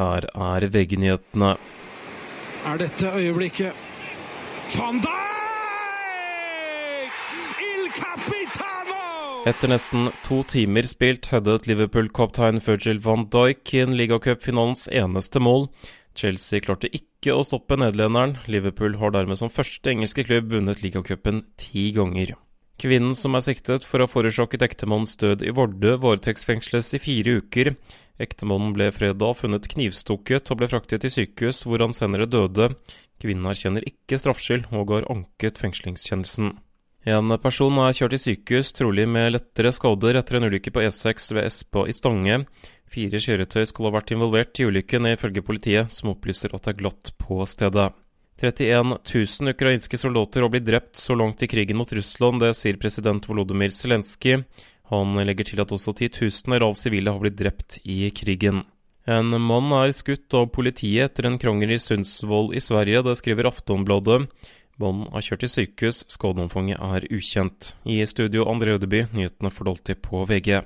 Her er VG-nyhetene. Er dette øyeblikket Van Dijk! Il Capitano! Etter nesten to timer spilt headet Liverpool-kaptein Virgil van Dijk inn en ligacupfinalens eneste mål. Chelsea klarte ikke å stoppe nederlenderen. Liverpool har dermed som første engelske klubb vunnet ligacupen ti ganger. Kvinnen som er siktet for å ha forårsaket ektemannens død i Vardø, varetektsfengsles i fire uker. Ektemannen ble fredag funnet knivstukket og ble fraktet til sykehus, hvor han senere døde. Kvinnen erkjenner ikke straffskyld og har anket fengslingskjennelsen. En person er kjørt til sykehus, trolig med lettere skader etter en ulykke på E6 ved Espa i Stange. Fire kjøretøy skal ha vært involvert i ulykken, ifølge politiet, som opplyser at det er glatt på stedet. 31 000 ukrainske soldater har blitt drept så langt i krigen mot Russland, det sier president Volodymyr Zelenskyj. Han legger til at også titusener av sivile har blitt drept i krigen. En mann er skutt av politiet etter en krangel i Sundsvoll i Sverige, det skriver Aftonbladet. Mannen er kjørt til sykehus, skadeomfanget er ukjent. I studio André Ødeby, nyhetene for Dolti på VG.